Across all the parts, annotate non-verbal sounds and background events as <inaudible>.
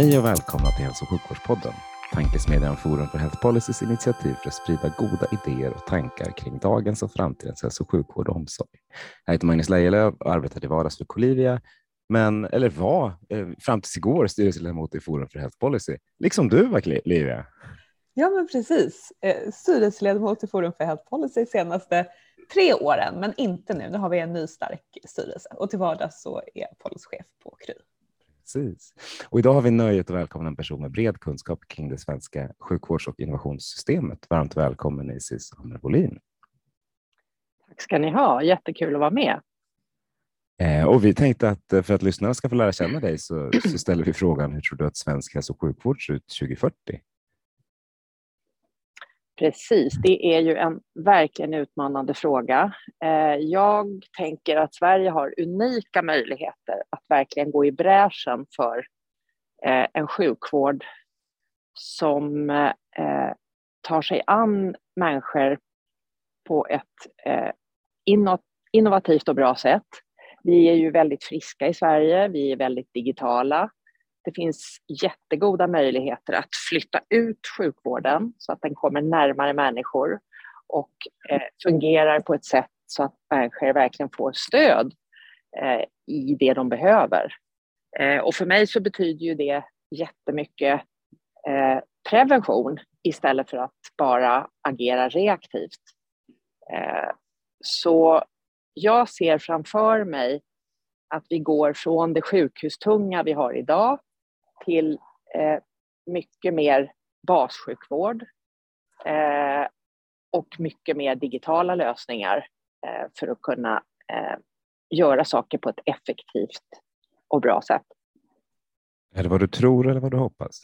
Hej och välkomna till Hälso och sjukvårdspodden, tankesmedjan Forum för Health Policys initiativ för att sprida goda idéer och tankar kring dagens och framtidens hälso och sjukvård och omsorg. Jag heter Magnus Lejelöw och arbetar till vardags för Colivia, men, eller var, eh, fram tills igår styrelseledamot i Forum för Health Policy, liksom du var Livia. Ja, men precis. Eh, styrelseledamot i Forum för Health Policy senaste tre åren, men inte nu. Nu har vi en ny stark styrelse och till vardags så är jag policychef på Kry. Precis. Och idag har vi nöjet att välkomna en person med bred kunskap kring det svenska sjukvårds och innovationssystemet. Varmt välkommen Isis Hammer Bolin. Tack ska ni ha. Jättekul att vara med. Eh, och vi tänkte att eh, för att lyssnarna ska få lära känna dig så, så ställer vi frågan hur tror du att svensk hälso och sjukvård ser ut 2040? Precis, det är ju en verkligen utmanande fråga. Eh, jag tänker att Sverige har unika möjligheter att verkligen gå i bräschen för eh, en sjukvård som eh, tar sig an människor på ett innovativt och bra sätt. Vi är ju väldigt friska i Sverige, vi är väldigt digitala. Det finns jättegoda möjligheter att flytta ut sjukvården så att den kommer närmare människor och eh, fungerar på ett sätt så att människor verkligen får stöd eh, i det de behöver. Eh, och för mig så betyder ju det jättemycket eh, prevention istället för att bara agera reaktivt. Eh, så jag ser framför mig att vi går från det sjukhustunga vi har idag till eh, mycket mer bassjukvård eh, och mycket mer digitala lösningar eh, för att kunna göra saker på ett effektivt och bra sätt. Är det vad du tror eller vad du hoppas?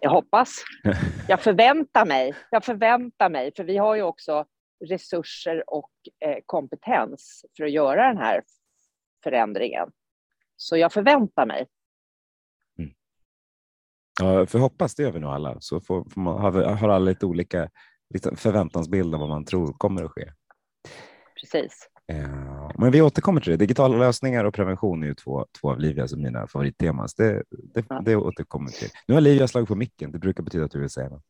Jag hoppas. <laughs> Jag förväntar mig. Jag förväntar mig, för vi har ju också resurser och kompetens för att göra den här förändringen. Så jag förväntar mig Ja, för hoppas det gör vi nog alla, så får, får man, har, har alla lite olika lite förväntansbild av vad man tror kommer att ske. Precis. Ja, men vi återkommer till det. Digitala lösningar och prevention är ju två, två av Livias och mina favoritteman. Det, det, ja. det återkommer till. Nu har Livia slagit på micken. Det brukar betyda att du vill säga något.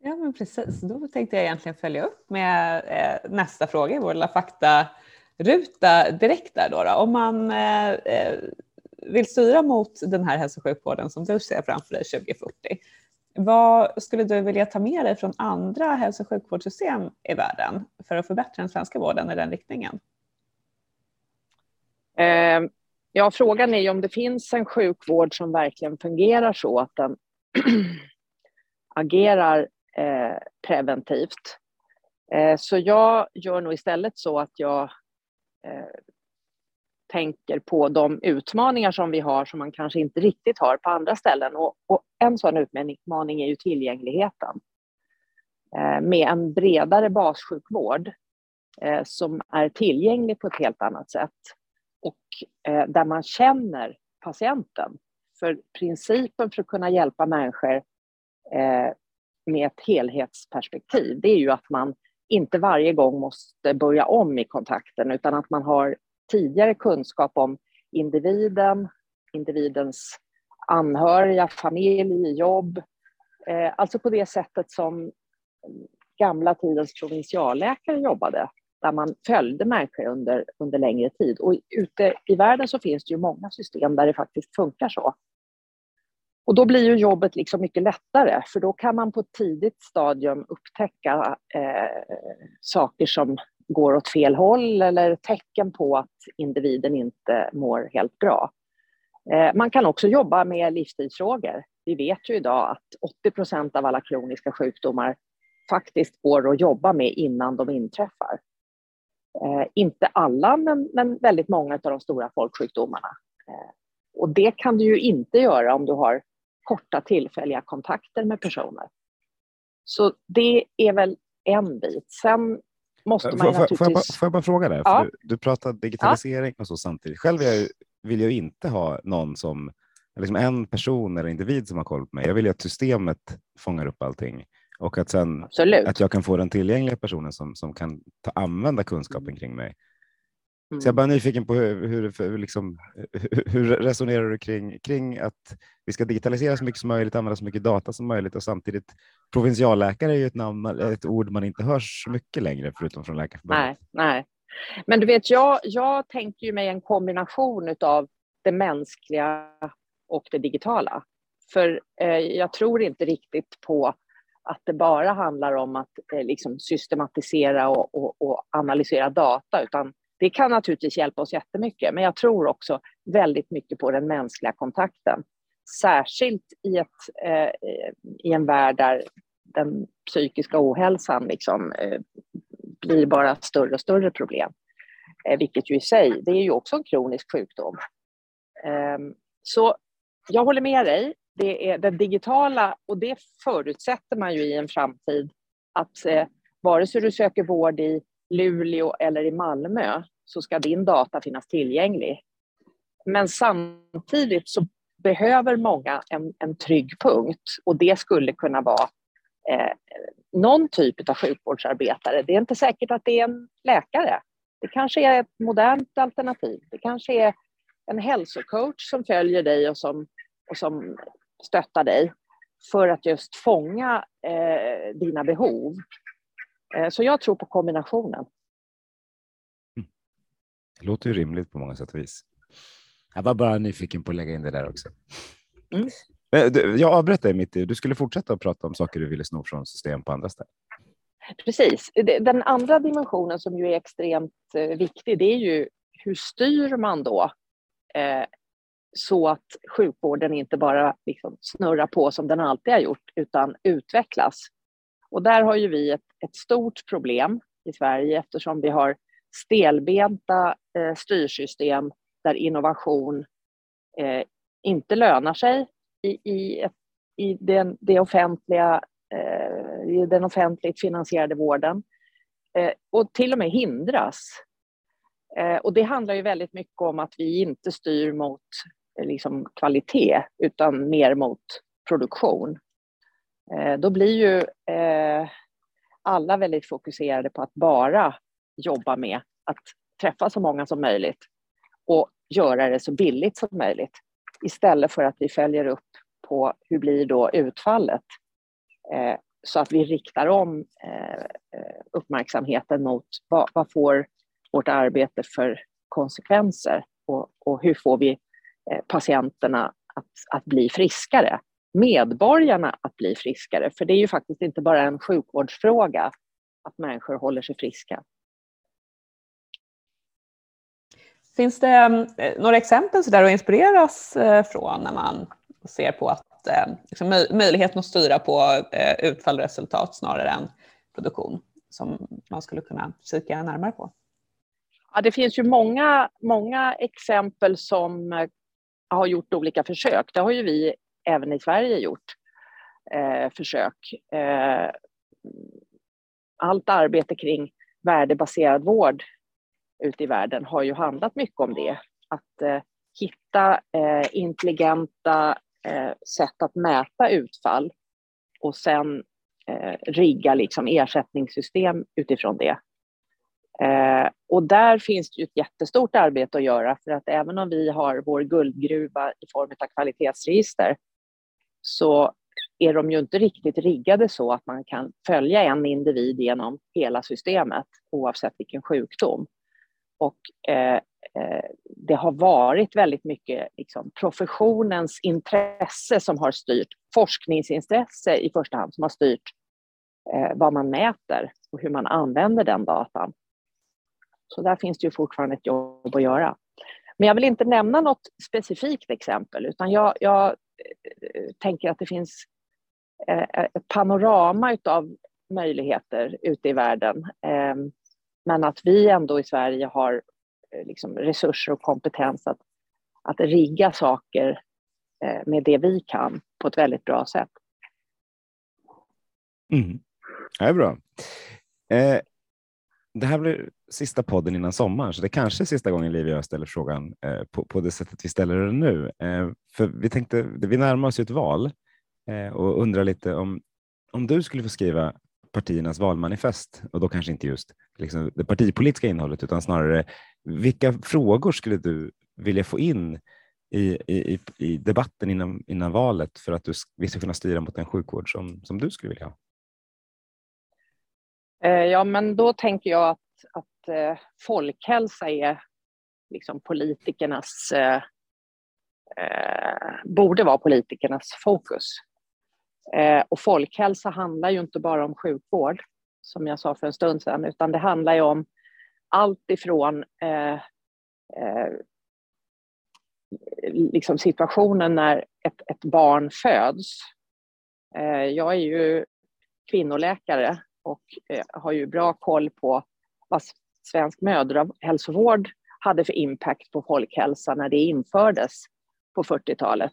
Ja, men precis. Då tänkte jag egentligen följa upp med eh, nästa fråga i vår lilla faktaruta direkt där då. då. Om man eh, eh vill styra mot den här hälso och sjukvården som du ser framför dig 2040, vad skulle du vilja ta med dig från andra hälso och sjukvårdssystem i världen för att förbättra den svenska vården i den riktningen? Eh, ja, frågan är ju om det finns en sjukvård som verkligen fungerar så att den <clears throat> agerar eh, preventivt. Eh, så jag gör nog istället så att jag eh, tänker på de utmaningar som vi har som man kanske inte riktigt har på andra ställen. Och, och en sådan utmaning är ju tillgängligheten. Eh, med en bredare bassjukvård eh, som är tillgänglig på ett helt annat sätt och eh, där man känner patienten. För principen för att kunna hjälpa människor eh, med ett helhetsperspektiv, det är ju att man inte varje gång måste börja om i kontakten utan att man har tidigare kunskap om individen, individens anhöriga, familj, jobb. Eh, alltså på det sättet som gamla tidens provinsialläkare jobbade, där man följde människor under, under längre tid. Och ute i världen så finns det ju många system där det faktiskt funkar så. Och då blir ju jobbet liksom mycket lättare, för då kan man på ett tidigt stadium upptäcka eh, saker som går åt fel håll eller tecken på att individen inte mår helt bra. Eh, man kan också jobba med livsstilsfrågor. Vi vet ju idag att 80 procent av alla kroniska sjukdomar faktiskt går att jobba med innan de inträffar. Eh, inte alla, men, men väldigt många av de stora folksjukdomarna. Eh, och det kan du ju inte göra om du har korta tillfälliga kontakter med personer. Så det är väl en bit. Sen måste man får, naturligtvis... Får jag, bara, får jag bara fråga där? Ja. Du, du pratar digitalisering och så samtidigt. Själv jag, vill jag inte ha någon som, liksom en person eller individ som har koll på mig. Jag vill ju att systemet fångar upp allting och att sen Absolut. att jag kan få den tillgängliga personen som, som kan ta, använda kunskapen kring mig. Mm. Så jag är bara nyfiken på hur, hur, hur, liksom, hur resonerar du kring, kring att vi ska digitalisera så mycket som möjligt, använda så mycket data som möjligt och samtidigt provinsialläkare är ju ett, namn, ett ord man inte hör så mycket längre förutom från Läkarförbundet. Nej, nej. Men du vet, jag, jag tänker ju mig en kombination av det mänskliga och det digitala. För eh, jag tror inte riktigt på att det bara handlar om att eh, liksom systematisera och, och, och analysera data, utan det kan naturligtvis hjälpa oss jättemycket. Men jag tror också väldigt mycket på den mänskliga kontakten. Särskilt i, ett, eh, i en värld där den psykiska ohälsan liksom, eh, blir bara större och större problem. Eh, vilket ju i sig, det är ju också en kronisk sjukdom. Eh, så jag håller med dig. Det är det digitala och det förutsätter man ju i en framtid att eh, vare sig du söker vård i Luleå eller i Malmö så ska din data finnas tillgänglig. Men samtidigt så behöver många en, en trygg punkt och det skulle kunna vara eh, någon typ av sjukvårdsarbetare. Det är inte säkert att det är en läkare. Det kanske är ett modernt alternativ. Det kanske är en hälsocoach som följer dig och som, och som stöttar dig för att just fånga eh, dina behov. Eh, så jag tror på kombinationen. Det låter ju rimligt på många sätt och vis. Jag var bara nyfiken på att lägga in det där också. Mm. Du, Jag avbröt dig mitt i. Du skulle fortsätta att prata om saker du ville sno från system på andra ställen. Precis. Den andra dimensionen som ju är extremt eh, viktig, det är ju hur styr man då eh, så att sjukvården inte bara liksom snurrar på som den alltid har gjort, utan utvecklas. Och där har ju vi ett, ett stort problem i Sverige eftersom vi har stelbenta eh, styrsystem där innovation eh, inte lönar sig i, i, i den, det offentliga, eh, i den offentligt finansierade vården eh, och till och med hindras. Eh, och det handlar ju väldigt mycket om att vi inte styr mot eh, liksom, kvalitet utan mer mot produktion. Eh, då blir ju eh, alla väldigt fokuserade på att bara jobba med att träffa så många som möjligt och göra det så billigt som möjligt. Istället för att vi följer upp på hur blir då utfallet eh, så att vi riktar om eh, uppmärksamheten mot vad, vad, får vårt arbete för konsekvenser och, och hur får vi eh, patienterna att, att bli friskare medborgarna att bli friskare. För det är ju faktiskt inte bara en sjukvårdsfråga att människor håller sig friska. Finns det eh, några exempel så där att inspireras eh, från när man ser på att eh, liksom, möjligheten att styra på utfall och resultat snarare än produktion som man skulle kunna kika närmare på? Ja, det finns ju många, många exempel som har gjort olika försök. Det har ju vi även i Sverige gjort eh, försök. Eh, allt arbete kring värdebaserad vård ute i världen har ju handlat mycket om det. Att eh, hitta eh, intelligenta eh, sätt att mäta utfall och sen eh, rigga liksom ersättningssystem utifrån det. Eh, och där finns det ju ett jättestort arbete att göra för att även om vi har vår guldgruva i form av kvalitetsregister så är de ju inte riktigt riggade så att man kan följa en individ genom hela systemet oavsett vilken sjukdom. Och eh, eh, det har varit väldigt mycket liksom, professionens intresse som har styrt, forskningsintresse i första hand, som har styrt eh, vad man mäter och hur man använder den datan. Så där finns det ju fortfarande ett jobb att göra. Men jag vill inte nämna något specifikt exempel, utan jag, jag tänker att det finns eh, eh, ett panorama av möjligheter ute i världen. Ehm, men att vi ändå i Sverige har eh, liksom resurser och kompetens att, att rigga saker med det vi kan på ett väldigt bra sätt. Mm. Det är bra. Eh, det här blir sista podden innan sommaren, så det kanske är sista gången Liv och jag ställer frågan eh, på, på det sättet vi ställer den nu. Eh, för vi tänkte, vi närmar oss ju ett val eh, och undrar lite om, om du skulle få skriva partiernas valmanifest och då kanske inte just liksom, det partipolitiska innehållet utan snarare vilka frågor skulle du vilja få in i, i, i debatten innan, innan valet för att du, vi ska kunna styra mot en sjukvård som, som du skulle vilja ha? Eh, ja, men då tänker jag att, att eh, folkhälsa är liksom politikernas, eh, eh, borde vara politikernas fokus. Eh, och folkhälsa handlar ju inte bara om sjukvård, som jag sa för en stund sedan, utan det handlar ju om allt ifrån eh, eh liksom situationen när ett, ett barn föds. Eh, jag är ju kvinnoläkare och eh, har ju bra koll på vad svensk mödrahälsovård hade för impact på folkhälsan när det infördes på 40-talet.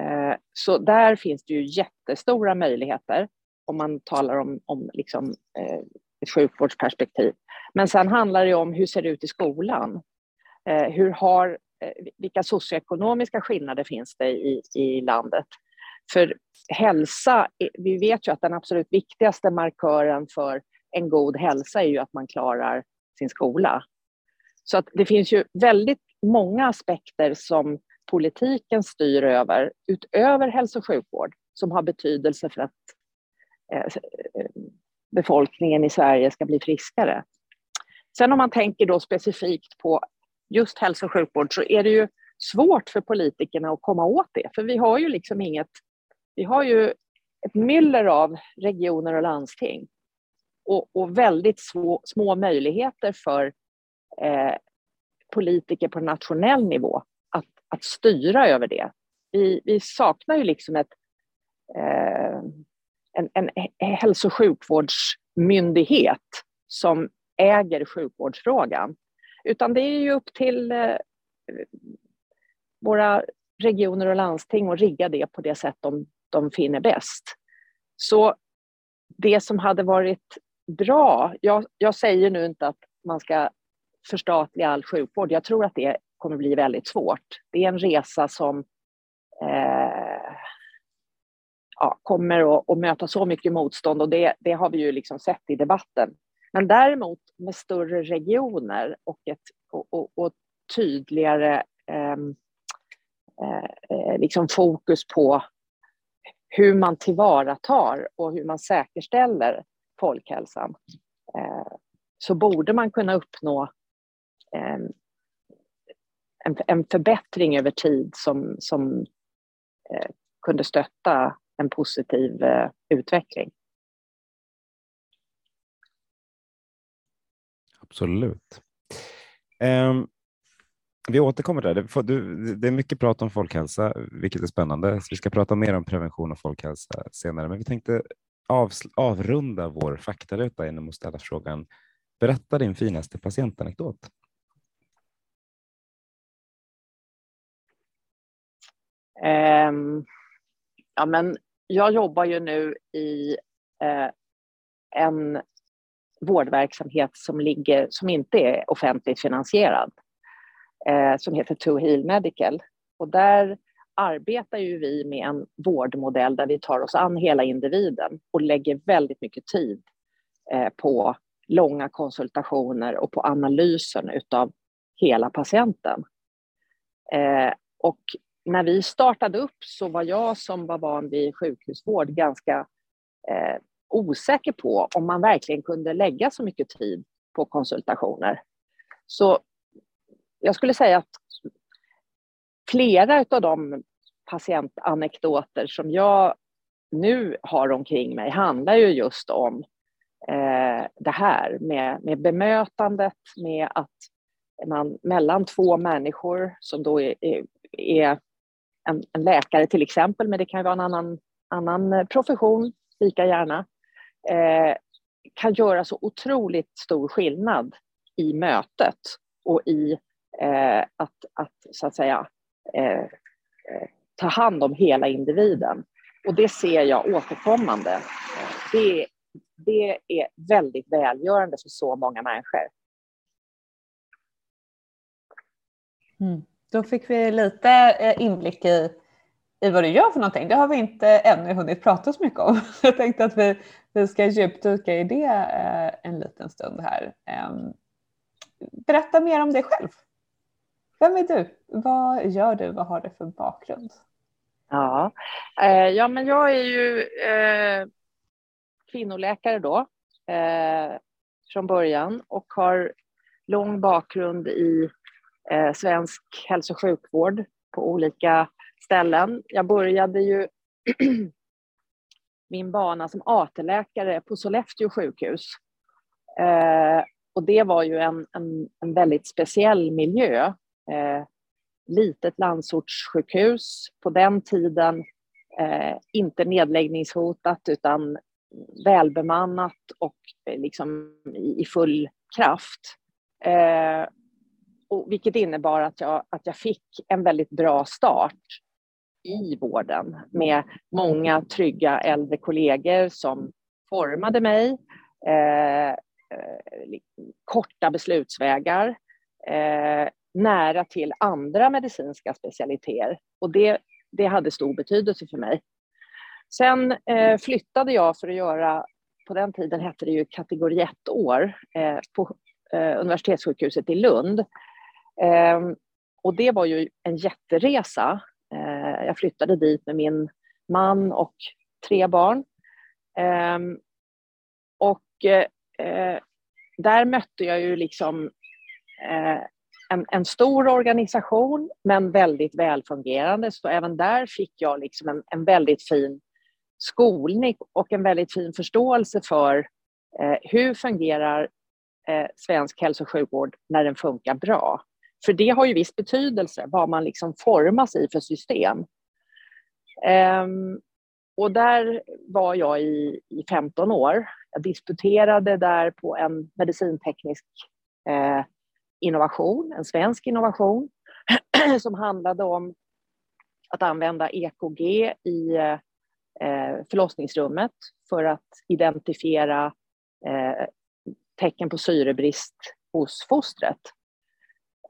Eh, så där finns det ju jättestora möjligheter om man talar om, om liksom, eh, ett sjukvårdsperspektiv. Men sen handlar det om hur det ser det ut i skolan? Eh, hur har, vilka socioekonomiska skillnader finns det i, i landet? För hälsa, vi vet ju att den absolut viktigaste markören för en god hälsa är ju att man klarar sin skola. Så att det finns ju väldigt många aspekter som politiken styr över, utöver hälso och sjukvård, som har betydelse för att eh, eh, befolkningen i Sverige ska bli friskare. Sen om man tänker då specifikt på just hälso och sjukvård så är det ju svårt för politikerna att komma åt det, för vi har ju liksom inget vi har ju ett myller av regioner och landsting och, och väldigt små, små möjligheter för eh, politiker på nationell nivå att, att styra över det. Vi, vi saknar ju liksom ett, eh, en, en hälso och sjukvårdsmyndighet som äger sjukvårdsfrågan. Utan det är ju upp till eh, våra regioner och landsting att rigga det på det sätt de de finner bäst. Så det som hade varit bra, jag, jag säger nu inte att man ska förstatliga all sjukvård, jag tror att det kommer bli väldigt svårt. Det är en resa som eh, ja, kommer att, att, möta så mycket motstånd och det, det har vi ju liksom sett i debatten. Men däremot med större regioner och ett och, och, och tydligare ehm, eh, eh, liksom fokus på hur man tillvaratar och hur man säkerställer folkhälsan eh, så borde man kunna uppnå ehm, en, en förbättring över tid som, som eh, kunde stötta en positiv eh, utveckling. Absolut. Um, vi återkommer där. Det är mycket prat om folkhälsa, vilket är spännande. Så vi ska prata mer om prevention och folkhälsa senare, men vi tänkte avrunda vår faktaruta genom att ställa frågan. Berätta din finaste patientanekdot. Um, ja, men jag jobbar ju nu i uh, en vårdverksamhet som, ligger, som inte är offentligt finansierad uh, som heter To Heal Medical. Och där arbetar ju vi med en vårdmodell där vi tar oss an hela individen och lägger väldigt mycket tid eh, på långa konsultationer och på analysen utav hela patienten. Eh, och när vi startade upp så var jag som var van vid sjukhusvård ganska eh, osäker på om man verkligen kunde lägga så mycket tid på konsultationer. Så jag skulle säga att flera av de patientanekdoter som jag nu har omkring mig handlar ju just om eh, det här med, med bemötandet, med att man mellan två människor som då är, är, är en, en, läkare till exempel, men det kan ju vara en annan, annan profession lika gärna, eh, kan göra så otroligt stor skillnad i mötet och i eh, att, att, så att säga, eh, eh, ta hand om hela individen. Och det ser jag återkommande. Det, det är väldigt välgörande för så många människor. Mm. Då fick vi lite eh, inblick i, i vad du gör för någonting. Det har vi inte ännu hunnit prata så mycket om. <laughs> Jag tänkte att vi, vi ska djupdyka i det eh, en liten stund här. Ehm, berätta mer om dig själv. Vem är du? Vad gör du? Vad har du för bakgrund? Ja, eh, ja men jag är ju eh, kvinnoläkare då eh, från början och har lång bakgrund i eh, svensk hälso och sjukvård på olika ställen. Jag började ju <clears throat> min bana som AT-läkare på Sollefteå sjukhus. Eh, och det var ju en, en, en väldigt speciell miljö. Eh, Litet landsortssjukhus, på den tiden eh, inte nedläggningshotat utan välbemannat och eh, liksom i, i full kraft. Eh, och vilket innebar att jag, att jag fick en väldigt bra start i vården med många trygga äldre kollegor som formade mig. Eh, eh korta beslutsvägar, eh, nära till andra medicinska specialiteter. Och det, det hade stor betydelse för mig. Sen eh, flyttade jag för att göra, på den tiden hette det ju kategori 1-år, eh, på eh, universitetssjukhuset i Lund. Ehm, och det var ju en jätteresa. Eh, jag flyttade dit med min man och tre barn. Ehm, och eh, eh, där mötte jag ju liksom eh, en, en, stor organisation, men väldigt välfungerande. Så även där fick jag liksom en, en väldigt fin skolning och en väldigt fin förståelse för eh, hur fungerar eh, svensk hälso och sjukvård när den funkar bra. För det har ju viss betydelse vad man liksom formas i för system. Um, och där var jag i, i 15 år. Jag disputerade där på en medicinteknisk eh, innovation, en svensk innovation <clears throat> som handlade om att använda EKG i eh, förlossningsrummet för att identifiera eh, tecken på syrebrist hos fostret.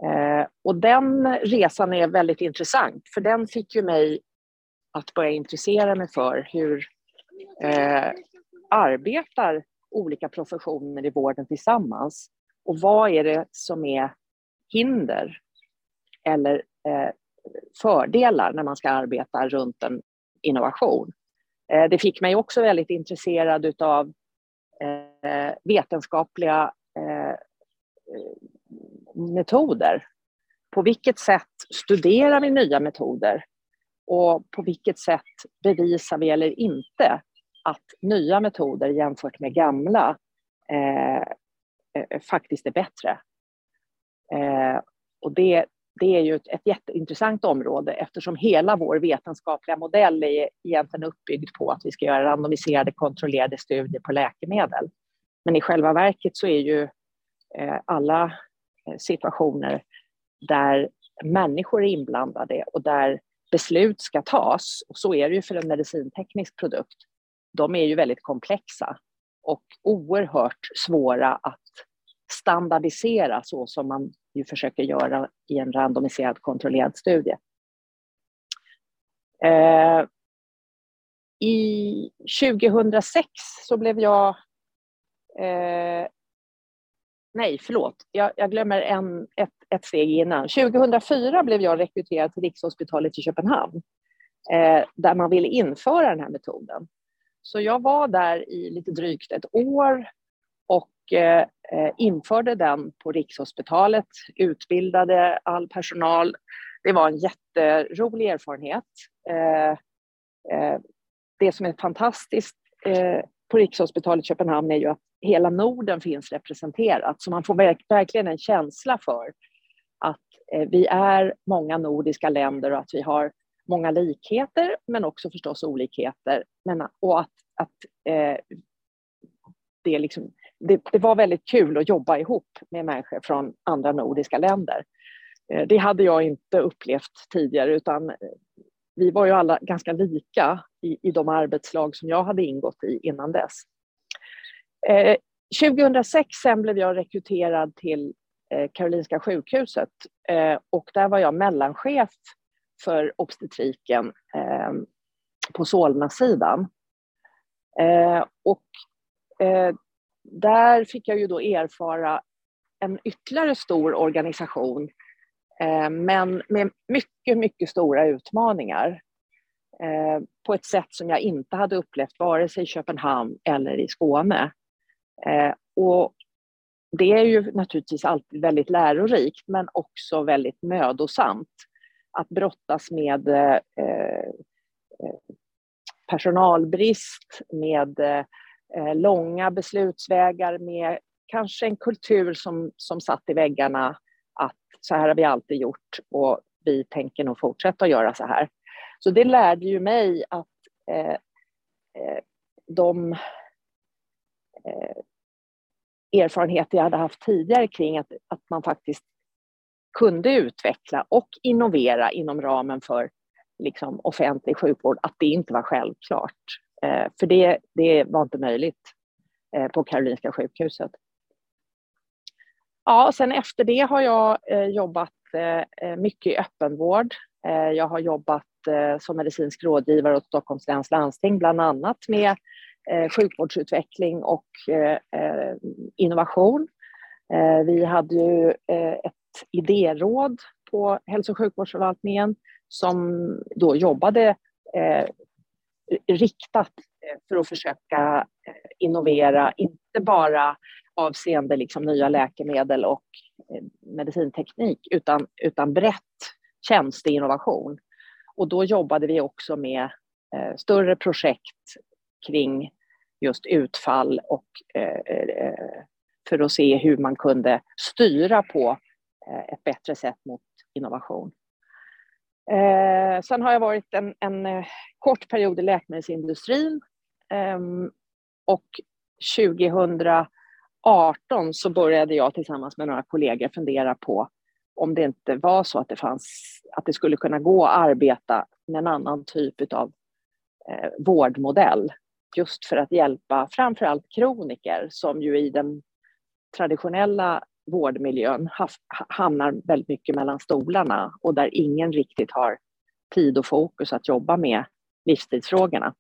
Eh, och den resan är väldigt intressant, för den fick ju mig att börja intressera mig för hur eh, arbetar olika professioner i vården tillsammans? Och vad är det som är hinder eller eh, fördelar när man ska arbeta runt en innovation? Eh, det fick mig också väldigt intresserad av eh, vetenskapliga eh, metoder. På vilket sätt studerar vi nya metoder? Och på vilket sätt bevisar vi eller inte att nya metoder jämfört med gamla eh, Eh, eh, faktiskt är bättre? Eh, och det, det är ju ett, ett jätteintressant område eftersom hela vår vetenskapliga modell är egentligen uppbyggd på att vi ska göra randomiserade kontrollerade studier på läkemedel. Men i själva verket så är ju eh, alla eh, situationer där människor är inblandade och där beslut ska tas. Och så är det ju för en medicinteknisk produkt. De är ju väldigt komplexa och oerhört svåra att standardisera så som man ju försöker göra i en randomiserad kontrollerad studie. Eh, I 2006 så blev jag eh, nej, förlåt, jag, jag glömmer en, ett, ett steg innan. 2004 blev jag rekryterad till Rikshospitalet i Köpenhamn eh, där man ville införa den här metoden. Så jag var där i lite drygt ett år och eh, eh, införde den på Rikshospitalet, utbildade all personal. Det var en jätterolig erfarenhet. Eh, eh det som är fantastiskt eh, på Rikshospitalet Köpenhamn är ju att hela Norden finns representerat. Så man får verkligen en känsla för att eh, vi är många nordiska länder och att vi har många likheter men också förstås olikheter. Men, och att, att eh, det, liksom, det, det, var väldigt kul att jobba ihop med människor från andra nordiska länder. Eh, det hade jag inte upplevt tidigare utan eh, vi var ju alla ganska lika i, i de arbetslag som jag hade ingått i innan dess. Eh, 2006 sen blev jag rekryterad till eh, Karolinska sjukhuset eh, och där var jag mellanchef för obstetriken eh, på Solna-sidan. Eh, och eh, där fick jag ju då erfara en ytterligare stor organisation Eh, men med mycket, mycket stora utmaningar eh, på ett sätt som jag inte hade upplevt vare sig i Köpenhamn eller i Skåne. Eh, och det är ju naturligtvis alltid väldigt lärorikt men också väldigt mödosamt att brottas med eh, eh, personalbrist, med eh, långa beslutsvägar, med kanske en kultur som, som satt i väggarna Att så här har vi alltid gjort och vi tänker nog fortsätta att göra så här. Så det lärde ju mig att eh, eh, de eh, erfarenheter jag hade haft tidigare kring att, att man faktiskt kunde utveckla och innovera inom ramen för liksom, offentlig sjukvård, att det inte var självklart. Eh, för det, det var inte möjligt eh, på Karolinska sjukhuset. Ja, sen efter det har jag eh, jobbat eh, eh, mycket i öppenvård. Eh, jag har jobbat eh, som medicinsk rådgivare åt Stockholms läns landsting, bland annat med eh, sjukvårdsutveckling och eh, eh, innovation. vi hade ju ett idéråd på hälso och sjukvårdsförvaltningen som då jobbade eh, riktat eh, för att försöka eh, innovera, inte bara avseende liksom nya läkemedel och medicinteknik utan, utan brett tjänsteinnovation. Och då jobbade vi också med eh, större projekt kring just utfall och eh, eh, för att se hur man kunde styra på eh, Eh, ett bättre sätt mot innovation. Eh, sen har jag varit en, en eh, kort period i läkemedelsindustrin eh, och 2018 så började jag tillsammans med några kollegor fundera på om det inte var så att det, fanns, att det skulle kunna gå att arbeta med en annan typ av eh, vårdmodell. Just för att hjälpa framförallt kroniker som ju i den traditionella vårdmiljön hamnar väldigt mycket mellan stolarna och där ingen riktigt har tid och fokus att jobba med livstidsfrågorna.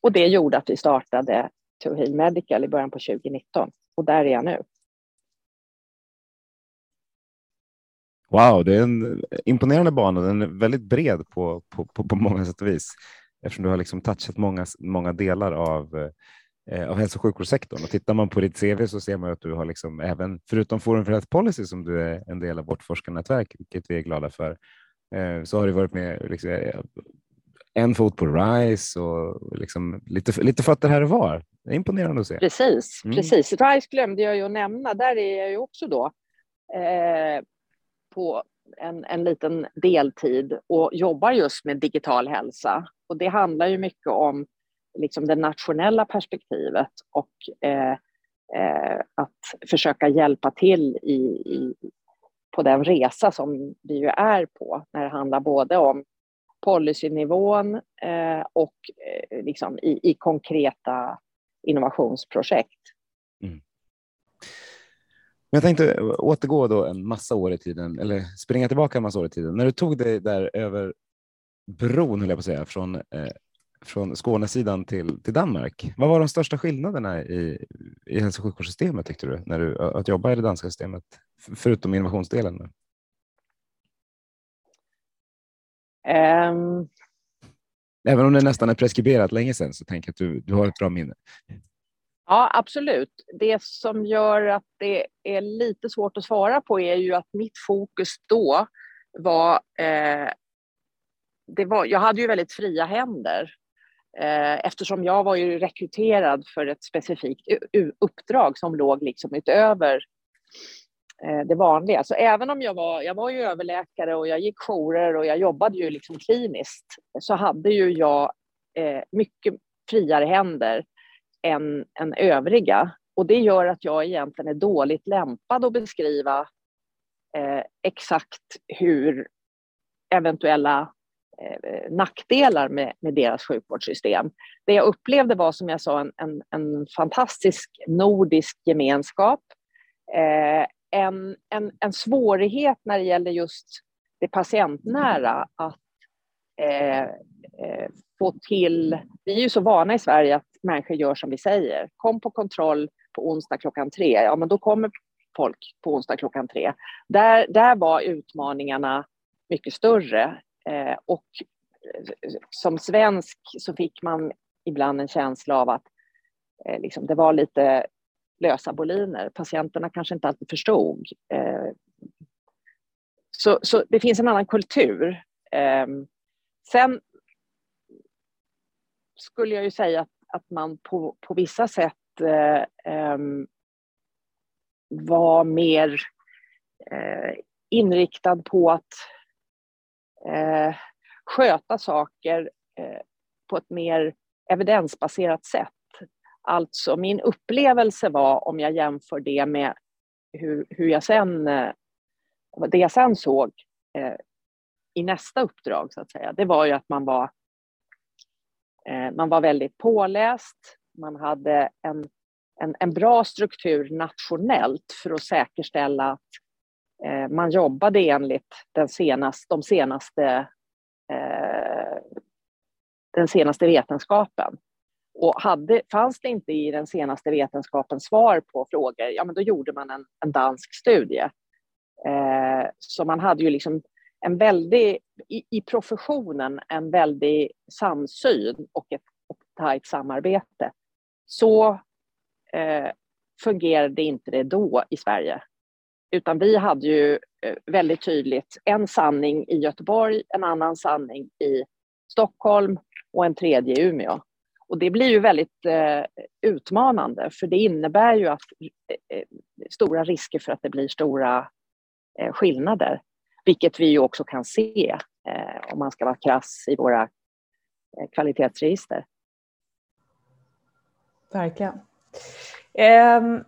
Och det gjorde att vi startade To Heal Medical i början på 2019 och där är jag nu. Wow, det är en imponerande bana. Den är väldigt bred på, på, på, på många sätt och vis eftersom du har liksom touchat många, många delar av, eh, av hälso och sjukvårdssektorn. Och tittar man på ditt CV så ser man att du har liksom även, förutom Forum för Health Policy som du är en del av vårt forskarnätverk, vilket vi är glada för, eh, så har du varit med liksom, eh, en fot på RISE och liksom lite, lite fötter här och var. Det är imponerande att se. Precis, mm. precis. RISE glömde jag ju att nämna. Där är jag ju också då eh, på en, en liten deltid och jobbar just med digital hälsa. Och det handlar ju mycket om liksom det nationella perspektivet och eh, eh, att försöka hjälpa till i, i, på den resa som vi ju är på när det handlar både om policynivån eh, och eh, liksom i, i konkreta innovationsprojekt. Mm. Jag tänkte återgå då en massa år i tiden, eller springa tillbaka en massa år i tiden. När du tog dig där över bron, höll jag på att säga, från, eh, från Skånesidan till, till Danmark. Vad var de största skillnaderna i, i hälso och sjukvårdssystemet tyckte du, när du att jobba i det danska systemet, förutom innovationsdelen? Um, Även om det nästan är preskriberat länge sedan så tänker jag att du, du har ett bra minne. Ja, absolut. Det som gör att det är lite svårt att svara på är ju att mitt fokus då var... Eh, det var jag hade ju väldigt fria händer Eh, eftersom jag var ju rekryterad för ett specifikt uppdrag som låg liksom utöver eh, det vanliga. Så även om jag var, jag var ju överläkare och jag gick jourer och jag jobbade ju liksom kliniskt så hade ju jag eh, mycket friare händer än, än övriga. Och det gör att jag egentligen är dåligt lämpad att beskriva eh, exakt hur eventuella eh, nackdelar med, med deras sjukvårdssystem. Det jag upplevde var som jag sa en, en, en fantastisk nordisk gemenskap. Eh, en, en, en svårighet när det gäller just det patientnära att eh, eh, få till... Vi är ju så vana i Sverige att människor gör som vi säger. Kom på kontroll på onsdag klockan tre. Ja, men då kommer folk på onsdag klockan tre. Där, där var utmaningarna mycket större. Eh, och eh, som svensk så fick man ibland en känsla av att eh, liksom, det var lite lösa boliner. Patienterna kanske inte alltid förstod. Eh, så, så det finns en annan kultur. Eh, sen skulle jag ju säga att, att man på, på vissa sätt eh, eh var mer eh, inriktad på att eh, sköta saker eh, på ett mer evidensbaserat sätt. Alltså min upplevelse var, om jag jämför det med hur, hur jag sen, eh, det jag sen såg eh, i nästa uppdrag, så att säga, det var ju att man var, eh, man var väldigt påläst, man hade en, en, en bra struktur nationellt för att säkerställa att Eh, man jobbade enligt den senaste, de senaste, eh, den senaste vetenskapen. Och hade, fanns det inte i den senaste vetenskapen svar på frågor, ja men då gjorde man en, en dansk studie. Eh, så man hade ju liksom en väldig, i, i professionen, en väldig samsyn och ett, ett tajt samarbete. Så eh, fungerade inte det då i Sverige. Utan vi hade ju eh, väldigt tydligt en sanning i Göteborg, en annan sanning i Stockholm och en tredje i Umeå. Och det blir ju väldigt eh, utmanande för det innebär ju att eh, eh stora risker för att det blir stora eh, skillnader. Vilket vi ju också kan se eh, om man ska vara krass i våra eh, kvalitetsregister. Verkligen. Ehm,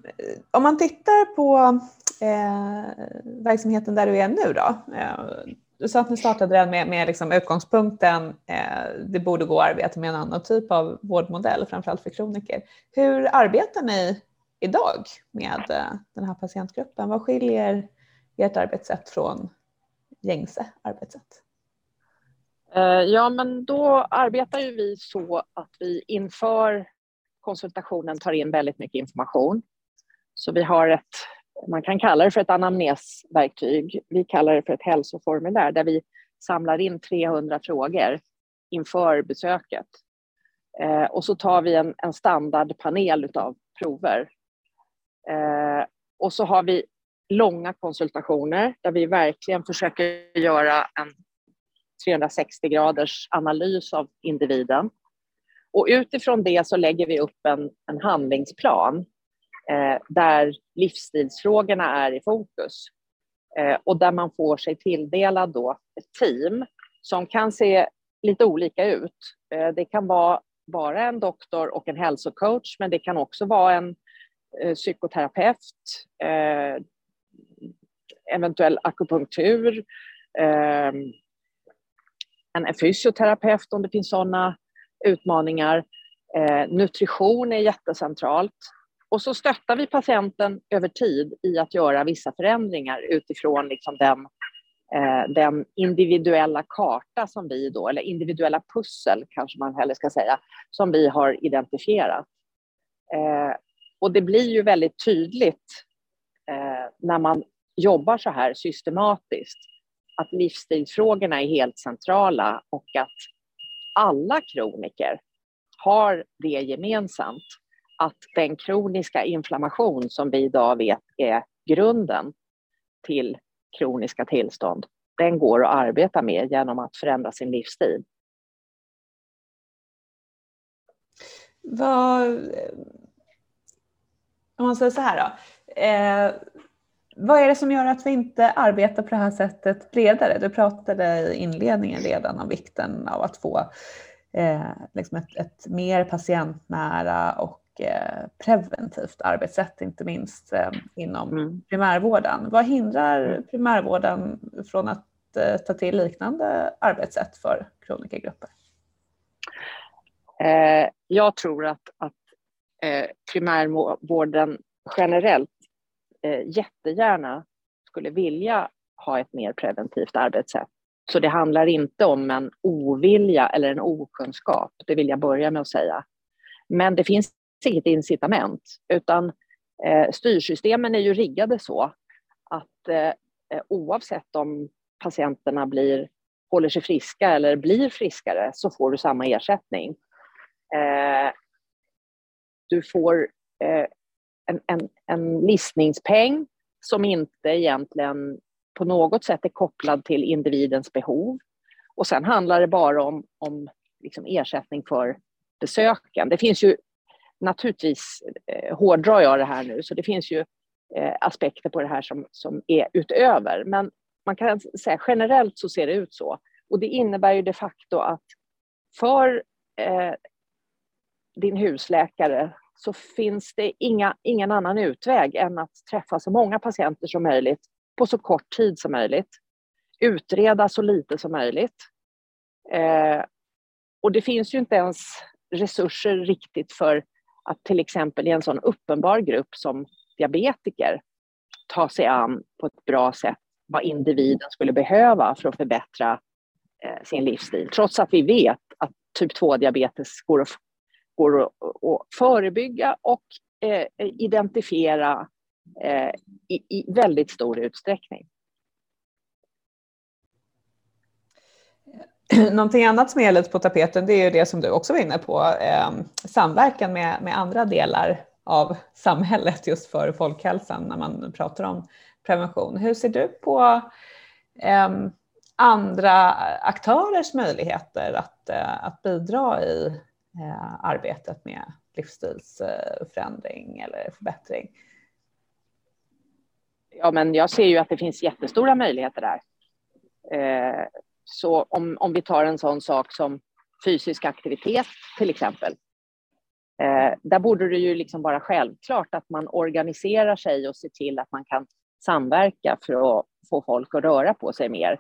om man tittar på Eh, verksamheten där du är nu då. Eh, du sa att ni startade den med, med liksom utgångspunkten eh, det borde gå att arbeta med en annan typ av vårdmodell, framförallt för kroniker. Hur arbetar ni idag med eh, den här patientgruppen? Vad skiljer ert arbetssätt från gängse arbetssätt? Eh, ja, men då arbetar ju vi så att vi inför konsultationen tar in väldigt mycket information. Så vi har ett man kan kalla det för ett anamnesverktyg. Vi kallar det för ett hälsoformulär där vi samlar in 300 frågor inför besöket. Eh, och så tar vi en, en standardpanel av prover. Eh, och så har vi långa konsultationer där vi verkligen försöker göra en 360 graders analys av individen. Och utifrån det så lägger vi upp en, en handlingsplan Eh, där livsstilsfrågorna är i fokus. Eh, och där man får sig tilldelad då ett team som kan se lite olika ut. Eh, det kan vara bara en doktor och en hälsocoach, men det kan också vara en eh, psykoterapeut, eh, eventuell akupunktur, eh, en fysioterapeut om det finns sådana utmaningar. Eh, nutrition är jättecentralt. Och så stöttar vi patienten över tid i att göra vissa förändringar utifrån liksom den, eh, den individuella karta som vi då, eller individuella pussel kanske man hellre ska säga, som vi har identifierat. Eh, och det blir ju väldigt tydligt eh, när man jobbar så här systematiskt att livsstilsfrågorna är helt centrala och att alla kroniker har det gemensamt att den kroniska inflammation som vi idag vet är grunden till kroniska tillstånd, den går att arbeta med genom att förändra sin livsstil. Vad, om man säger så här då. Eh, vad är det som gör att vi inte arbetar på det här sättet bredare? Du pratade i inledningen redan om vikten av att få eh, liksom ett, ett mer patientnära och eh, preventivt arbetssätt, inte minst eh, inom mm. primärvården. Vad hindrar mm. primärvården från att ta till liknande arbetssätt för kronikergrupper? Jag tror att, att primärvården generellt jättegärna skulle vilja ha ett mer preventivt arbetssätt. Så det handlar inte om en ovilja eller en okunskap, det vill jag börja med att säga. Men det finns inget incitament, utan eh, styrsystemen är ju riggade så att eh, eh, oavsett om patienterna blir, håller sig friska eller blir friskare så får du samma ersättning. Eh, du får eh, en, en, en listningspeng som inte egentligen på något sätt är kopplad till individens behov. Och sen handlar det bara om, om liksom ersättning för besöken. Det finns ju naturligtvis, eh, hårdrar jag det här nu, så det finns ju eh, aspekter på det här som, som är utöver. Men man kan säga generellt så ser det ut så. Och det innebär ju de facto att för eh, din husläkare så finns det inga, ingen annan utväg än att träffa så många patienter som möjligt på så kort tid som möjligt. Utreda så lite som möjligt. Eh, och det finns ju inte ens resurser riktigt för att till exempel i en sån uppenbar grupp som diabetiker ta sig an på ett bra sätt vad individen skulle behöva för att förbättra eh, sin livsstil. Trots att vi vet att typ 2-diabetes går att, går att, att förebygga och eh, identifiera eh, i, i väldigt stor utsträckning. <clears throat> Någonting annat som är lite på tapeten det är ju det som du också var inne på, eh, samverkan med, med andra delar av samhället just för folkhälsan när man pratar om prevention. Hur ser du på eh, andra aktörers möjligheter att, eh, att bidra i eh, arbetet med livsstilsförändring eller förbättring? Ja, men jag ser ju att det finns jättestora möjligheter där. Eh, så om, om vi tar en sån sak som fysisk aktivitet till exempel. Eh, där borde det ju liksom vara självklart att man organiserar sig och ser till att man kan samverka för att få folk att röra på sig mer.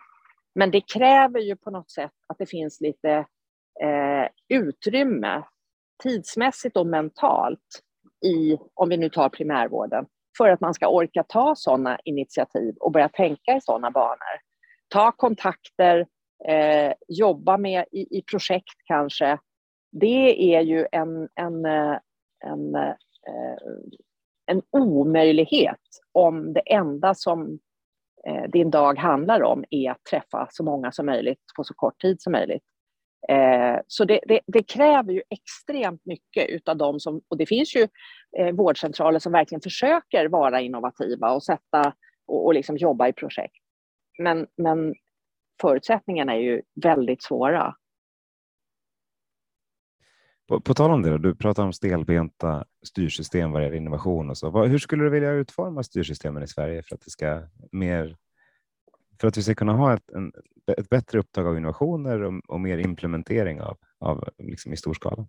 Men det kräver ju på något sätt att det finns lite eh, utrymme tidsmässigt och mentalt i, om vi nu tar primärvården, för att man ska orka ta sådana initiativ och börja tänka i sådana banor. Ta kontakter, eh, jobba med i, i, projekt kanske. Det är ju en, en, eh, en, eh, en omöjlighet om det enda som eh, din dag handlar om är att träffa så många som möjligt på så kort tid som möjligt. Eh, så det, det, det, kräver ju extremt mycket utav dem som, och det finns ju eh, vårdcentraler som verkligen försöker vara innovativa och sätta och, och liksom jobba i projekt. Men, men förutsättningarna är ju väldigt svåra. På, på tal om det, du pratar om stelbenta styrsystem vad gäller innovation och så. Vad, hur skulle du vilja utforma styrsystemen i Sverige för att det ska mer för att vi ska kunna ha ett, en, ett bättre upptag av innovationer och, och mer implementering av, av liksom i stor skala?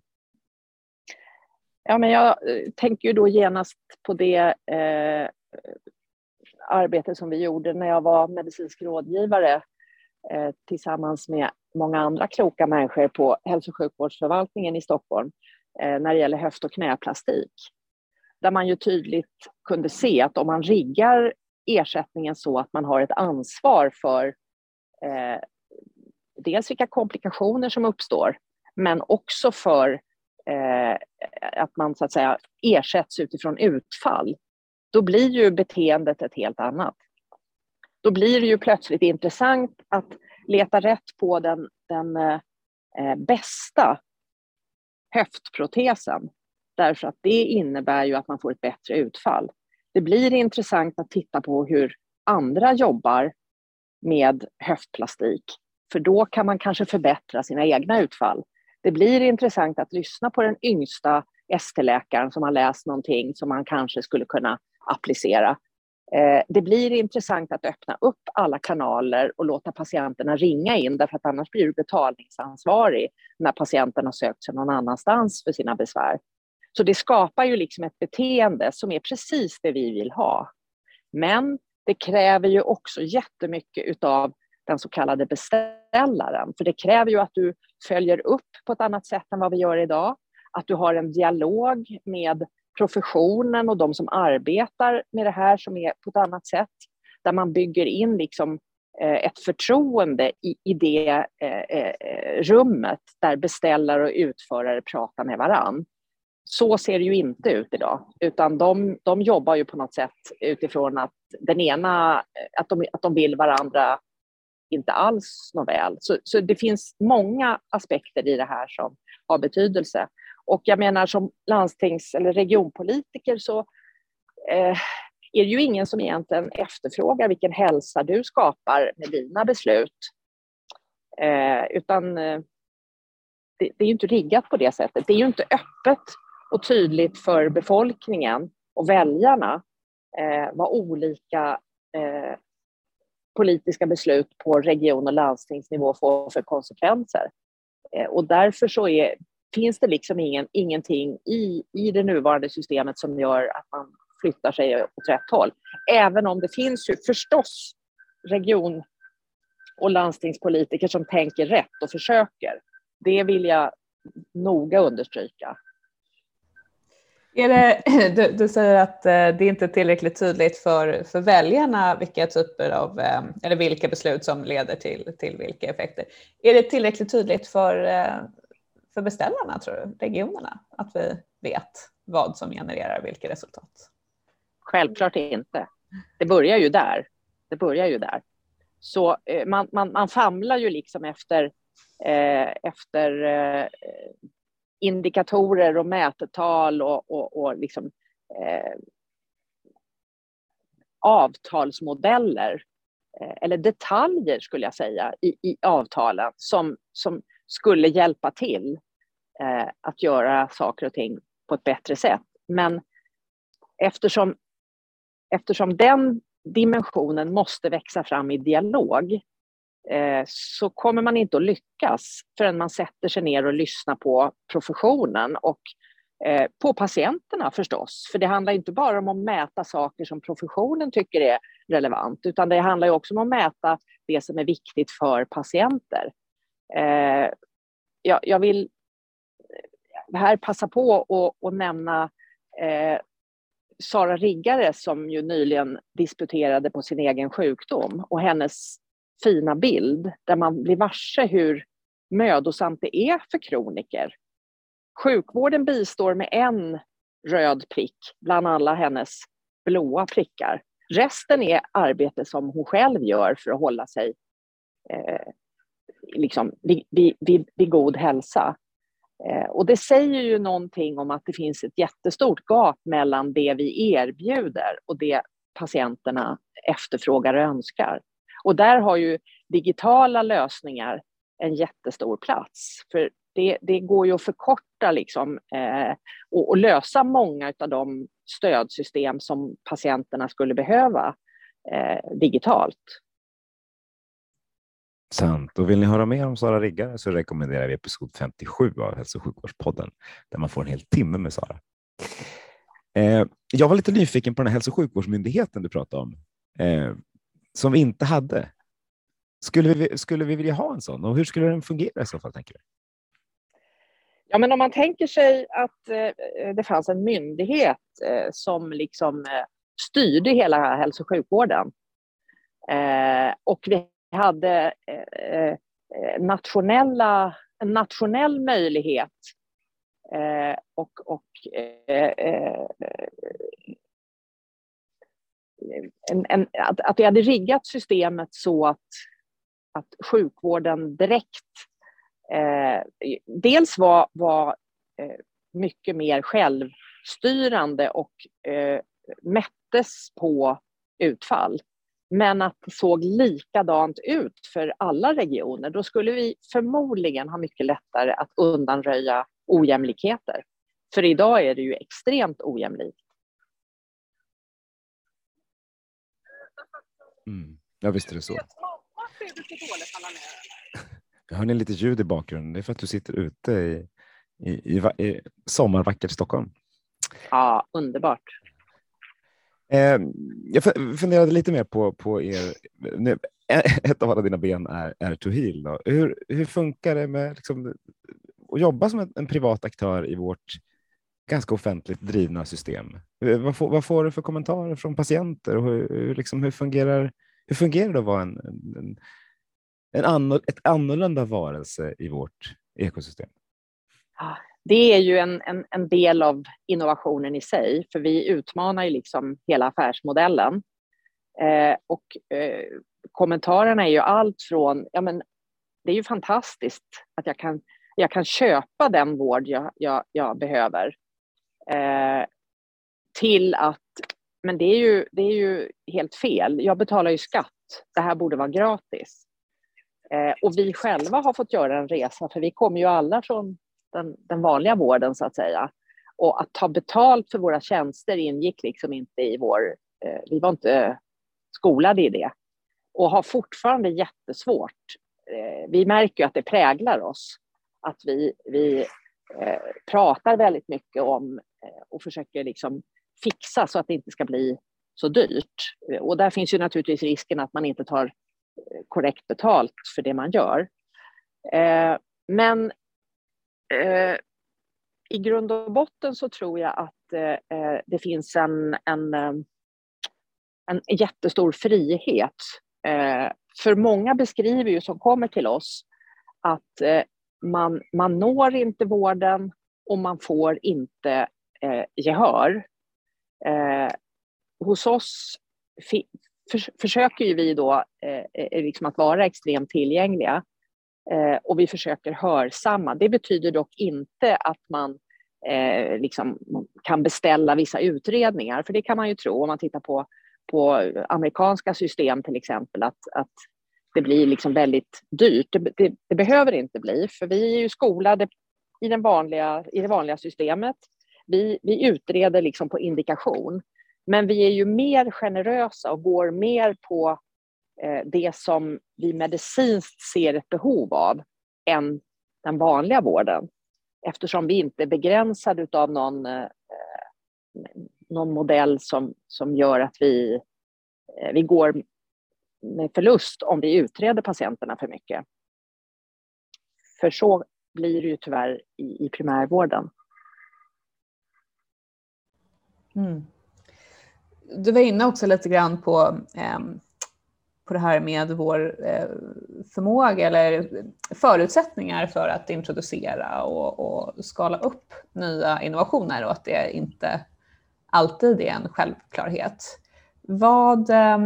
Ja, men jag eh, tänker ju då genast på det eh, arbete som vi gjorde när jag var medicinsk rådgivare Eh, tillsammans med många andra kloka människor på hälso och sjukvårdsförvaltningen i Stockholm eh, när det gäller höft och knäplastik. Där man ju tydligt kunde se att om man riggar ersättningen så att man har ett ansvar för eh, dels vilka komplikationer som uppstår, men också för eh, att man så att säga ersätts utifrån utfall, då blir ju beteendet ett helt annat. Då blir det ju plötsligt intressant att leta rätt på den, den eh, bästa höftprotesen, därför att det innebär ju att man får ett bättre utfall det blir intressant att titta på hur andra jobbar med höftplastik, för då kan man kanske förbättra sina egna utfall. Det blir intressant att lyssna på den yngsta ST-läkaren som har läst någonting som man kanske skulle kunna applicera. Eh, det blir intressant att öppna upp alla kanaler och låta patienterna ringa in, därför att annars blir du betalningsansvarig när patienten har sökt sig någon annanstans för sina besvär. Så det skapar ju liksom ett beteende som är precis det vi vill ha. Men det kräver ju också jättemycket utav den så kallade beställaren. För det kräver ju att du följer upp på ett annat sätt än vad vi gör idag. Att du har en dialog med professionen och de som arbetar med det här som är på ett annat sätt. Där man bygger in liksom eh, ett förtroende i, i det eh, eh, rummet där beställare och utförare pratar med varann. Så ser det ju inte ut idag, utan de, de jobbar ju på något sätt utifrån att den ena, att de, att de vill varandra inte alls något väl. Så, så det finns många aspekter i det här som har betydelse. Och jag menar som landstings eller regionpolitiker så eh, är det ju ingen som egentligen efterfrågar vilken hälsa du skapar med dina beslut. Eh, utan eh, det, det, är ju inte riggat på det sättet. Det är ju inte öppet och tydligt för befolkningen och väljarna eh, vad olika eh, politiska beslut på region och landstingsnivå får för konsekvenser. Eh, och därför så är, finns det liksom ingen, ingenting i, i det nuvarande systemet som gör att man flyttar sig åt rätt håll. Även om det finns ju förstås region och landstingspolitiker som tänker rätt och försöker. Det vill jag noga understryka. Är det, <clears throat> du, du, säger att det det inte är tillräckligt tydligt för, för väljarna vilka typer av, eh, eller vilka beslut som leder till, till vilka effekter. Är det tillräckligt tydligt för, eh, för beställarna, tror du, regionerna, att vi vet vad som genererar vilka resultat? Självklart inte. Det börjar ju där. Det börjar ju där. Så eh, man, man, man famlar ju liksom efter, eh, efter eh, indikatorer och mätetal och, och, och liksom, eh, avtalsmodeller eh, eller detaljer skulle jag säga i, i avtalen som, som skulle hjälpa till eh, att göra saker och ting på ett bättre sätt. Men eftersom, eftersom den dimensionen måste växa fram i dialog Eh, så kommer man inte att lyckas förrän man sätter sig ner och lyssnar på professionen och eh, på patienterna förstås. För det handlar inte bara om att mäta saker som professionen tycker är relevant, utan det handlar också om att mäta det som är viktigt för patienter. Eh, jag vill här passa på att nämna eh, Sara Riggare som ju nyligen disputerade på sin egen sjukdom och hennes fina bild där man blir varse hur mödosamt det är för kroniker. Sjukvården bistår med en röd prick bland alla hennes blåa prickar. Resten är arbete som hon själv gör för att hålla sig eh, liksom, vid, vid, vid, god hälsa. Eh, och det säger ju någonting om att det finns ett jättestort gap mellan det vi erbjuder och det patienterna efterfrågar och önskar. Och där har ju digitala lösningar en jättestor plats. För det, det går ju att förkorta liksom, eh, och, och, lösa många av de stödsystem som patienterna skulle behöva eh, digitalt. Sant. Och vill ni höra mer om Sara Riggare så rekommenderar vi episod 57 av Hälso och sjukvårdspodden där man får en hel timme med Sara. Eh, jag var lite nyfiken på den här hälso och sjukvårdsmyndigheten du pratade om. Eh, som vi inte hade. Skulle vi, skulle vi vilja ha en sån och hur skulle den fungera i så fall? tänker du? Ja, men om man tänker sig att eh, det fanns en myndighet eh, som liksom eh, styrde hela hälso och sjukvården eh, och vi hade eh, eh, nationella, en nationell möjlighet eh, och, och eh, en, en, att, att vi hade riggat systemet så att, att sjukvården direkt eh, dels var, var mycket mer självstyrande och eh, mättes på utfall. Men att det såg likadant ut för alla regioner. Då skulle vi förmodligen ha mycket lättare att undanröja ojämlikheter. För idag är det ju extremt ojämlikt. Mm. Ja, visst är det så. Jag hör ni lite ljud i bakgrunden. Det är för att du sitter ute i, i, i, i sommarvackert Stockholm. Ja, underbart. Eh, jag funderade lite mer på, på er. <laughs> Ett av alla dina ben är, är to heal. Då. Hur, hur funkar det med liksom, att jobba som en, en privat aktör i vårt ganska offentligt drivna system? Eh, vad får, vad får du för kommentarer från patienter och hur, hur, liksom, hur, fungerar, hur fungerar det att vara en, en, en annor, ett annorlunda varelse i vårt ekosystem? Ah, det är ju en, en, en, del av innovationen i sig, för vi utmanar ju liksom hela affärsmodellen. Eh, och eh, kommentarerna är ju allt från, ja men det är ju fantastiskt att jag kan, jag kan köpa den vård jag, jag, jag behöver. Eh, till att, men det är, ju, det är ju helt fel. Jag betalar ju skatt. Det här borde vara gratis. Eh, och vi själva har fått göra en resa, för vi kommer ju alla från den, den, vanliga vården så att säga. Och att ta betalt för våra tjänster ingick liksom inte i vår... Eh, vi var inte skolade i det och har fortfarande jättesvårt. Eh, vi märker ju att det präglar oss, att vi, vi eh, pratar väldigt mycket om eh, och försöker liksom fixa så att det inte ska bli så dyrt. Och där finns ju naturligtvis risken att man inte tar eh, korrekt betalt för det man gör. Eh, men eh, i grund och botten så tror jag att eh, det finns en, en, eh, en jättestor frihet. Eh, för många beskriver ju som kommer till oss att eh, man, man når inte vården och man får inte eh, gehör. Eh, hos oss för, försöker ju vi då eh, liksom att vara extremt tillgängliga. Eh, och vi försöker hörsamma. Det betyder dock inte att man eh, liksom kan beställa vissa utredningar, för det kan man ju tro om man tittar på, på amerikanska system till exempel, att, att det blir liksom väldigt dyrt. Det, det, det, behöver inte bli, för vi är ju skolade i, den vanliga, i det vanliga systemet. Vi, vi utreder liksom på indikation, men vi är ju mer generösa och går mer på Eh, det som vi medicinskt ser ett behov av än den vanliga vården. Eftersom vi inte är begränsade av någon, eh, någon modell som, som gör att vi, eh, vi går med förlust om vi utreder patienterna för mycket. För så blir det ju tyvärr i, i primärvården. Mm. Du var inne också lite grann på eh, på det här med vår eh, förmåga eller förutsättningar för att introducera och, och skala upp nya innovationer och att det inte alltid är en självklarhet. Vad, eh,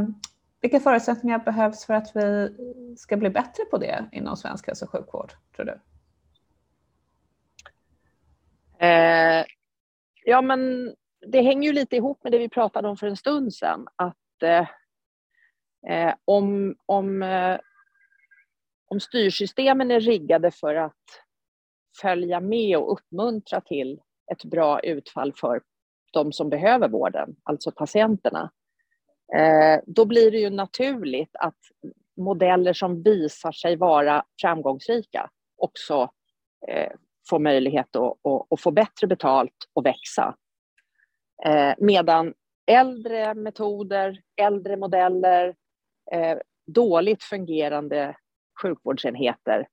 vilka förutsättningar behövs för att vi ska bli bättre på det inom svensk hälso och sjukvård, tror du? Eh, ja, men det hänger ju lite ihop med det vi pratade om för en stund sedan. Att eh, Eh, om, om, eh, om styrsystemen är riggade för att följa med och uppmuntra till ett bra utfall för de som behöver vården, alltså patienterna, eh, då blir det ju naturligt att modeller som visar sig vara framgångsrika också eh, får möjlighet att, att, att, få bättre betalt och växa. Eh, medan äldre metoder, äldre modeller, Eh, dåligt fungerande sjukvårdsenheter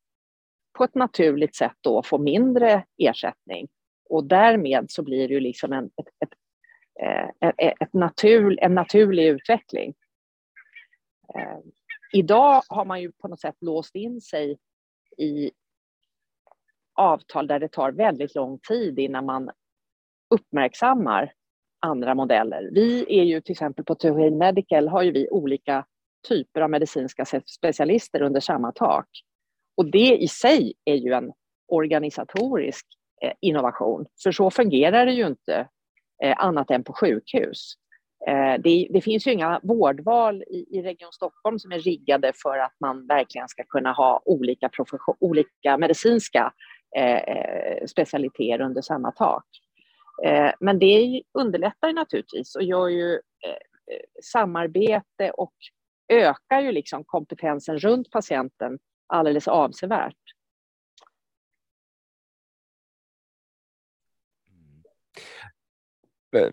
på ett naturligt sätt då får mindre ersättning. Och därmed så blir det ju liksom en, ett, eh, ett, ett, ett natur, en naturlig utveckling. Eh, idag har man ju på något sätt låst in sig i avtal där det tar väldigt lång tid innan man uppmärksammar andra modeller. Vi är ju till exempel på Turin Medical har ju vi olika typer av medicinska specialister under samma tak. Och det i sig är ju en organisatorisk eh, innovation, för så fungerar det ju inte eh, annat än på sjukhus. Eh, det, det, finns ju inga vårdval i, i, Region Stockholm som är riggade för att man verkligen ska kunna ha olika, olika medicinska eh, specialiteter under samma tak. Eh, men det underlättar naturligtvis och gör ju eh, samarbete och ökar ju liksom kompetensen runt patienten alldeles avsevärt.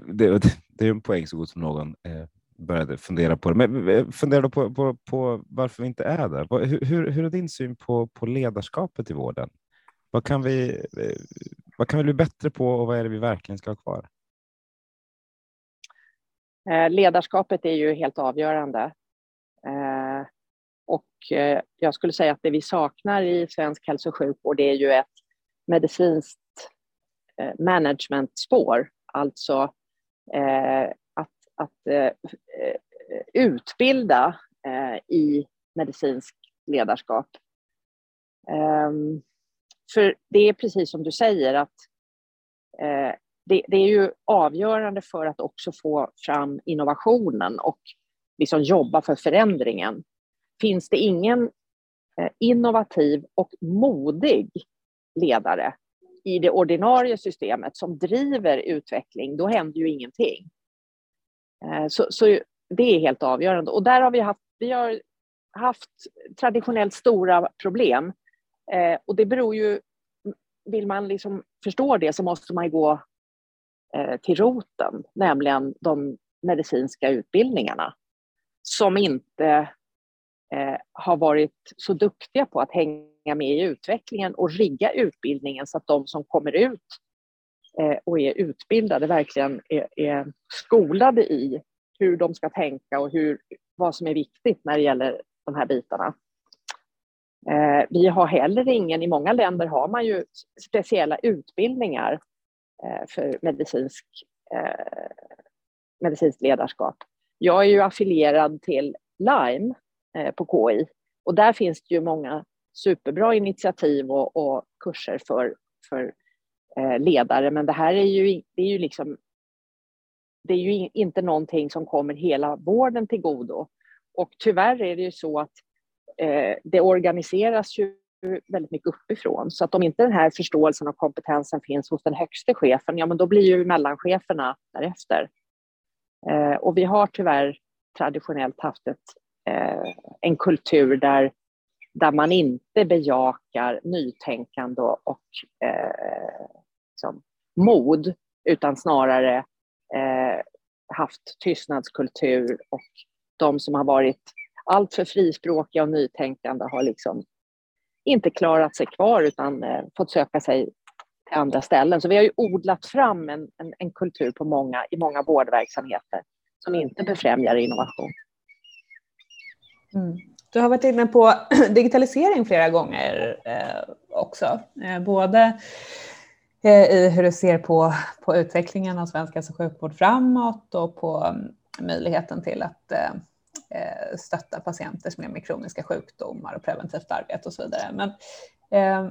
det, det är en poäng så god som någon eh, började fundera på det. Men fundera på, på, på varför vi inte är där. Hur, hur är din syn på, på ledarskapet i vården? Vad kan, vi, vad kan vi bli bättre på och vad är det vi verkligen ska ha kvar? Ledarskapet är ju helt avgörande. Eh, och eh, jag skulle säga att det vi saknar i svensk hälso och sjukvård är ju ett medicinskt eh, managementspår, alltså att, att utbilda i medicinsk ledarskap. Ehm, för det är precis som du säger att det, det, är ju avgörande för att också få fram innovationen och liksom jobba för förändringen. Finns det ingen eh, innovativ och modig ledare i det ordinarie systemet som driver utveckling, då händer ju ingenting. Eh, så, så det är helt avgörande. Och där har vi haft, vi har haft traditionellt stora problem. Eh, och det beror ju, vill man liksom förstå det så måste man gå till roten, nämligen de medicinska utbildningarna som inte eh, har varit så duktiga på att hänga med i utvecklingen och rigga utbildningen så att de som kommer ut eh, och är utbildade verkligen är, är, skolade i hur de ska tänka och hur, vad som är viktigt när det gäller de här bitarna. Eh, vi har heller ingen, i många länder har man ju speciella utbildningar eh, för medicinsk, eh, medicinskt ledarskap. Jag är ju affilierad till Lime eh, på KI och där finns det ju många superbra initiativ och, och kurser för, för eh, ledare, men det här är ju, det är ju liksom det är ju inte någonting som kommer hela vården till godo. Och tyvärr är det ju så att eh, det organiseras ju väldigt mycket uppifrån. Så att om inte den här förståelsen och kompetensen finns hos den högste chefen, ja men då blir ju mellancheferna därefter. Eh, och vi har tyvärr traditionellt haft ett, eh, en kultur där, där man inte bejakar nytänkande och eh, liksom, mod, utan snarare eh, haft tystnadskultur och de som har varit alltför frispråkiga och nytänkande har liksom inte klarat sig kvar utan eh, fått söka sig till andra ställen. Så vi har ju odlat fram en, en, en kultur på många, i många vårdverksamheter som inte befrämjar innovation. Mm. Du har varit inne på <clears throat> digitalisering flera gånger eh, också, eh, både eh, i hur du ser på, på utvecklingen av svensk hälso och sjukvård framåt och på um, möjligheten till att eh, eh, stötta patienter som är med kroniska sjukdomar och preventivt arbete och så vidare. Men eh,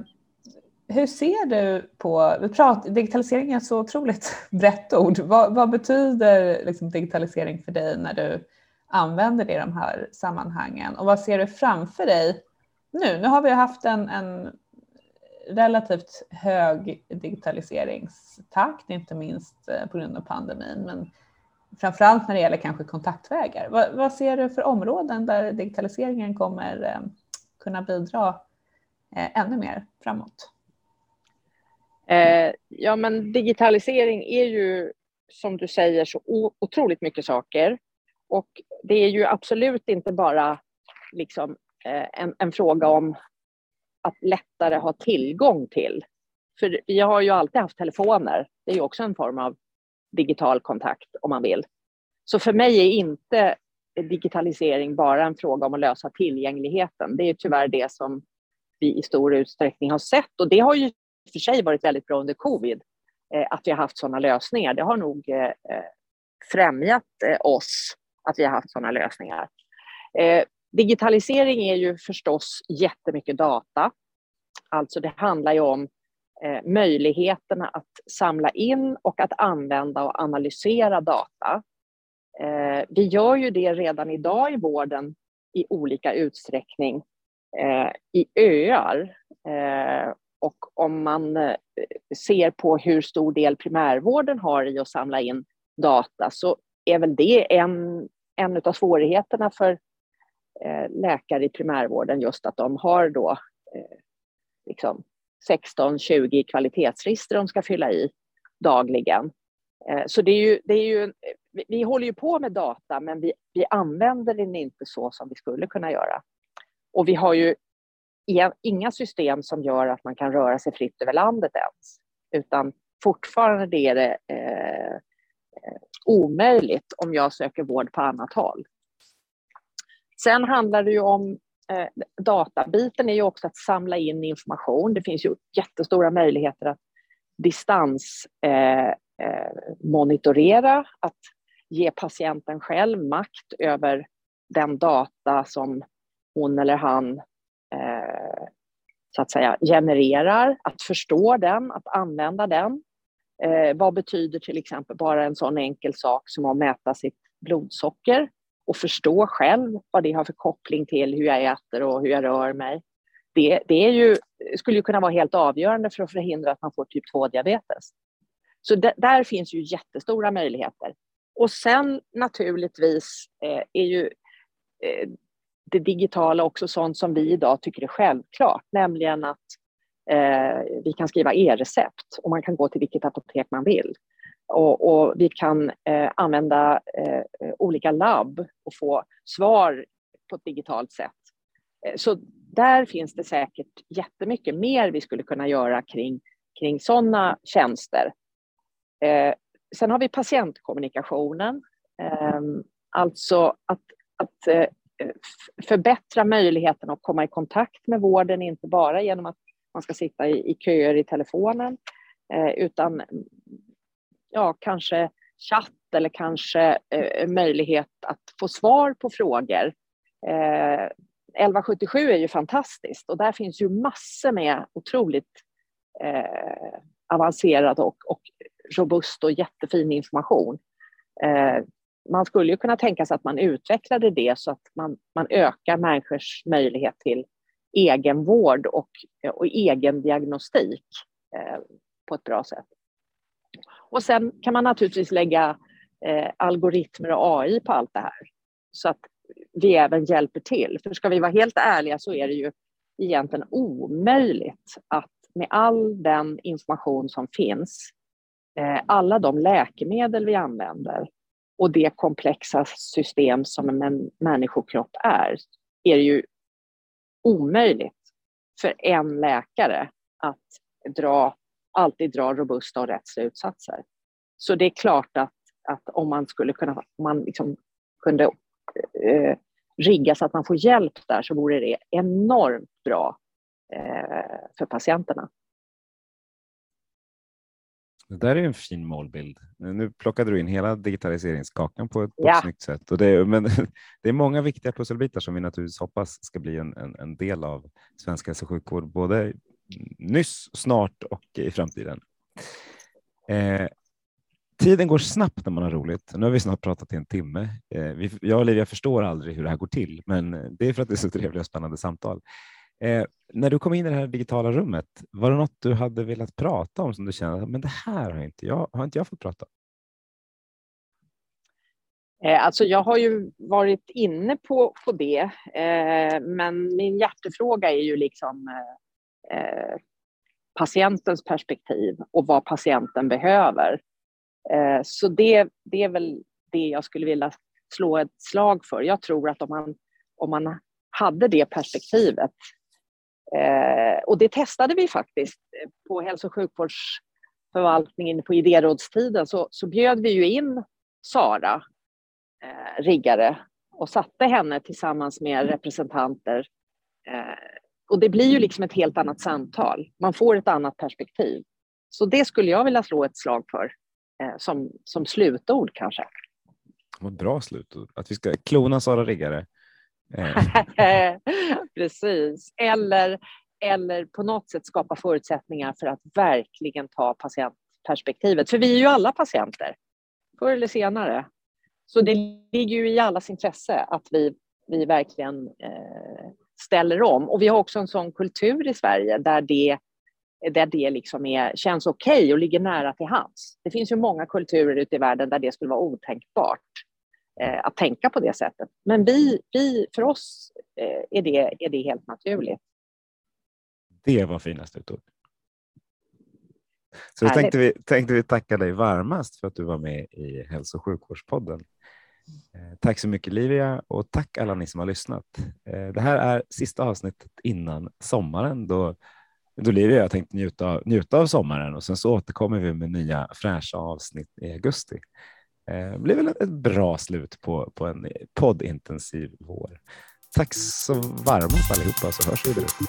hur ser du på, vi pratar, digitalisering är ett så otroligt <laughs> brett ord. Vad, vad betyder liksom digitalisering för dig när du använder det i de här sammanhangen? Och vad ser du framför dig nu? Nu har vi haft en, en relativt hög digitaliseringstakt, inte minst eh, på grund av pandemin, men framförallt när det gäller kanske kontaktvägar. Vad, vad ser du för områden där digitaliseringen kommer eh, kunna bidra eh, ännu mer framåt? Eh, ja, men digitalisering är ju som du säger så otroligt mycket saker. Och det är ju absolut inte bara liksom, eh, en, en, fråga om att lättare ha tillgång till. För vi har ju alltid haft telefoner. Det är ju också en form av digital kontakt om man vill. Så för mig är inte digitalisering bara en fråga om att lösa tillgängligheten. Det är tyvärr det som vi i stor utsträckning har sett och det har ju för sig varit väldigt bra under covid, eh, att vi har haft sådana lösningar. Det har nog eh, eh, främjat eh, oss att vi har haft sådana lösningar. Eh, digitalisering är ju förstås jättemycket data. Alltså det handlar ju om eh, möjligheterna att samla in och att använda och analysera data. Vi gör ju det redan idag i vården i olika utsträckning i öar och om man eh, ser på hur stor del primärvården har i att samla in data så är väl det en, en av svårigheterna för eh, läkare i primärvården just att de har då eh, liksom 16-20 kvalitetsregister de ska fylla i dagligen. Så det är ju, det är ju, vi håller ju på med data, men vi, vi använder den inte så som vi skulle kunna göra. Och vi har ju inga system som gör att man kan röra sig fritt över landet ens, utan fortfarande är det eh, eh, omöjligt om jag söker vård på annat håll. Sen handlar det ju om eh, databiten är ju också att samla in information. Det finns ju jättestora möjligheter att distansmonitorera. eh, eh, att ge patienten själv makt över den data som hon eller han så att säga genererar, att förstå den, att använda den. Eh, vad betyder till exempel bara en sån enkel sak som att mäta sitt blodsocker och förstå själv vad det har för koppling till hur jag äter och hur jag rör mig. Det, det är ju, skulle ju kunna vara helt avgörande för att förhindra att man får typ 2-diabetes. Så d- där finns ju jättestora möjligheter. Och sen naturligtvis eh, är ju eh, det digitala också sånt som vi idag tycker är självklart, nämligen att eh, vi kan skriva e-recept och man kan gå till vilket apotek man vill. Och, och vi kan eh, använda eh, olika labb och få svar på ett digitalt sätt. Eh, så där finns det säkert jättemycket mer vi skulle kunna göra kring, kring sådana tjänster. Eh, sen har vi patientkommunikationen, eh, alltså att, att eh, Eh, förbättra möjligheten att komma i kontakt med vården, inte bara genom att man ska sitta i, i köer i telefonen, eh, utan ja, kanske chatt eller kanske eh, möjlighet att få svar på frågor. Eh, 1177 är ju fantastiskt och där finns ju massor med otroligt eh, avancerad och, och robust och jättefin information. Eh, man skulle ju kunna tänka sig att man utvecklade det så att man, man ökar människors möjlighet till egenvård och, och egen diagnostik eh, på ett bra sätt. Och sen kan man naturligtvis lägga eh, algoritmer och AI på allt det här så att vi även hjälper till. För ska vi vara helt ärliga så är det ju egentligen omöjligt att med all den information som finns, eh, alla de läkemedel vi använder och det komplexa system som en människokropp är, är det ju omöjligt för en läkare att dra, alltid dra robusta och rätt slutsatser. Så det är klart att, att om man skulle kunna, om man liksom kunde eh, rigga så att man får hjälp där så vore det enormt bra eh, för patienterna. Det där är en fin målbild. Nu plockade du in hela digitaliseringskakan på ett, ett snyggt sätt. Och det, är, men <laughs> det är många viktiga pusselbitar som vi naturligtvis hoppas ska bli en, en, en del av svensk hälso och sjukvård, både nyss, snart och i framtiden. Eh, tiden går snabbt när man har roligt. Nu har vi snart pratat i en timme. Eh, vi, jag och Olivia förstår aldrig hur det här går till, men det är för att det är så trevliga och spännande samtal. Eh, när du kom in i det här digitala rummet, var det något du hade velat prata om som du kände men det här har inte jag, har inte jag fått prata om? Eh, alltså jag har ju varit inne på, på det, eh, men min hjärtefråga är ju liksom eh, eh patientens perspektiv och vad patienten behöver. Eh, så det, det är väl det jag skulle vilja slå ett slag för. Jag tror att om man, om man hade det perspektivet Eh, och det testade vi faktiskt eh, på hälso och sjukvårdsförvaltningen på idérådstiden. Så, så bjöd vi ju in Sara eh, Riggare och satte henne tillsammans med representanter. Eh, och det blir ju liksom ett helt annat samtal. Man får ett annat perspektiv. Så det skulle jag vilja slå ett slag för eh, som, som slutord kanske. Vad bra slutord. Att vi ska klona Sara Riggare Eh. <laughs> Precis. Eller, eller på något sätt skapa förutsättningar för att verkligen ta patientperspektivet. För vi är ju alla patienter, förr eller senare. Så det ligger ju i allas intresse att vi, vi verkligen eh, ställer om. Och vi har också en sån kultur i Sverige där det, där det liksom är, känns okej okay och ligger nära till hands. Det finns ju många kulturer ute i världen där det skulle vara otänkbart eh, att tänka på det sättet. Men vi, vi, för oss eh, är, det, är det helt naturligt. Det var fina slutord. Så då tänkte vi, tänkte vi tacka dig varmast för att du var med i Hälso och sjukvårdspodden. Eh, Tack så mycket Livia och tack alla ni som har lyssnat. Eh, Det här är sista avsnittet innan sommaren då, då Livia och jag tänkte njuta, av- njuta av sommaren och sen så återkommer vi med nya fräscha avsnitt i augusti. Det blir väl ett bra slut på, på en poddintensiv vår. Tack så varmt allihopa så hörs vi där ute.